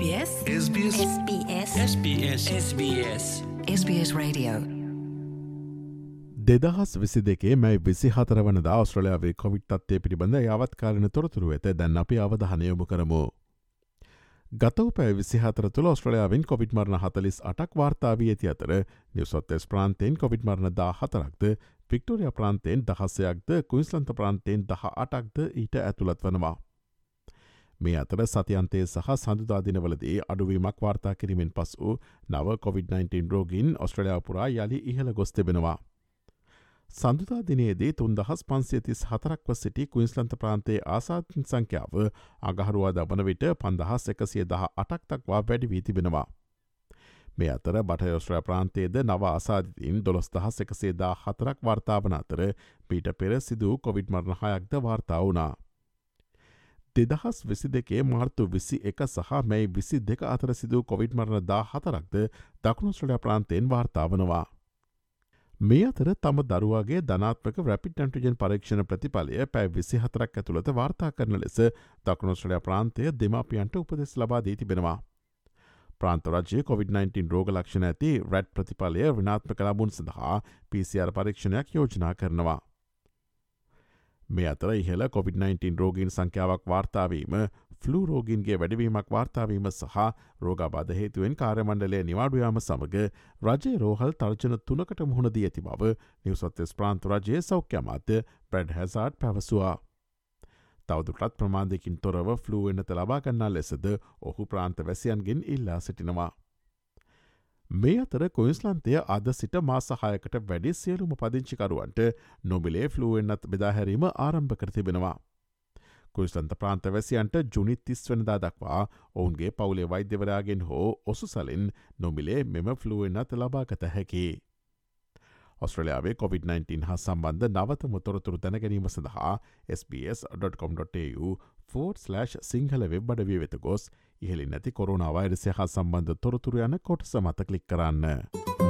SBS? SBS. SBS. SBS. SBS. SBS Radio. දෙදහස් විසි දෙකේ මැයි විසි හතර වනද අවස්ට්‍රලයාාවේ කොවිට් අත්තේ පිළිබඳ යවත්කාරණ තොරතුරු ඇත දැන් අපි අවධහනයොමු කරමු. ගතව පැ විසිහතර තුළ ඔස්ට්‍රලයාාවෙන් කොවිට මරණ හතලිස් අටක් වාර්තාාවී ඇති අතර නිවසොත්තෙස් ප්‍රාන්තයෙන් කොවිට මරණ දා හතරක්ද පික්ටෝරිය ප්‍රාන්තයෙන් දහස්සයක්ද කුයිස්ලන්ත ප්‍රාන්තයෙන් දහ අටක්ද ඊට ඇතුළත් වනවා. මේ අතර සතියන්තය සහ සඳුදාදිනවලදී අඩුවීමක් වාර්තා කිරීමෙන් පස් වූ නව COොVID-19 රෝගින් ඔස්ට්‍රලයා පුරා යළි ඉහළ ගොස් තිබෙනවා. සඳුතා දිනයේදී තුන්දහස් පන්සියතිස් හතරක්ව සිටි කුයින්ස්ලන්ත ප්‍රාන්තයේ ආසාතින් සංඛ්‍යාව අගහරුවා දබන විට පන්දහස් එකසිය දහ අටක්තක්වා වැඩි වී තිබෙනවා. මේ අතර බටයෝස්ට්‍රය ප්‍රාන්තයේද නව අසාධීන් දොළොස් දහස් එකසේදා හතරක් වර්තාවන අතර පීට පෙර සිදූ කොවිඩ් මරණහයක්ද වාර්තා වුණා. දෙදහස් විසි දෙකේ මාර්තු විසි එක සහ මැයි විසි දෙක අතර සිදූ කොවිඩ් මරණ දා හතරක්ද දකුණුස්ට්‍රලයා ප්‍රාන්තයෙන් වාර්තාාවනවා. මේ අතර තම දරුවගේ ධනාත්මක රැපිට ඇන්ටිජන් පරීක්ෂණ ප්‍රතිඵලය පැයි විසි හතරක් ඇතුළත වාර්තා කරන ලෙස දකුණුස්ට්‍රලයා ප්‍රාන්තය දෙමාපියන්ට උපදෙස් ලබා දී තිබෙනවා. ප්‍රාන්තරජය COොVID-19 රෝග ලක්ෂණ ඇති රැඩ් ප්‍රතිඵලය විනාත්ම කලාබුන් සඳහා PCR පරීක්ෂණයක් යෝජනා කරනවා. මේ අතර ඉහල COොVID-19 රෝගීන් සංඛ්‍යාවක් වාර්තාවීම ෆ්ලු රෝගින්ගේ වැඩවීමක් වාර්තාවීම සහ රෝගබාධ හේතුවෙන් කාර්යමණ්ඩලය නිවාඩුයාම සමඟ රජය රෝහල් තර්ජන තුනකට මුහුණදී ඇති බව නිවසත්තෙස් ප්‍රාන්ත රජයේ සෞඛ්‍යමාත්‍ය ප්‍රඩ් හැසාට් පැවසවා. තවදුරටත් ප්‍රමාණයකින් තොරව ෆ්ලූ එන්නත ලබාගන්නා ලෙසද ඔහු ප්‍රාන්ත වැසියන්ගෙන් ඉල්ලා සිටිනවා. මේ අතර කොයිස්ලන්තය අද සිට මාසහයකට වැඩි සියලුම පදිංචිකරුවන්ට නොබිලේ ෆ්ලුවෙන්න්නත් බෙදාහැරීම ආරම්භ කර තිබෙනවා. කුයිස්ලන්ත ප්‍රාන්තවැසියන්ට ජුනි තිස් වනදා දක්වා ඔවුන්ගේ පවුලේ වෛද්‍යවරයාගෙන් හෝ ඔසු සලින් නොමිලේ මෙම ෆ්ලුවෙන්න්නත් ලබාගත හැකි. ඔස්ට්‍රලයාාවේ COොVID-19 හා සම්බන්ධ නවතම තොරතුරු දැනගැනීම සඳහා SBS.com.tu ෆෝට්/ සිංහල වෙබ් අඩවිය වෙත ගොස් ඉහලි නැති කොරුණ වෛරසය හා සම්බන්ධ තොරතුරු යන කොට සමත කලික් කරන්න.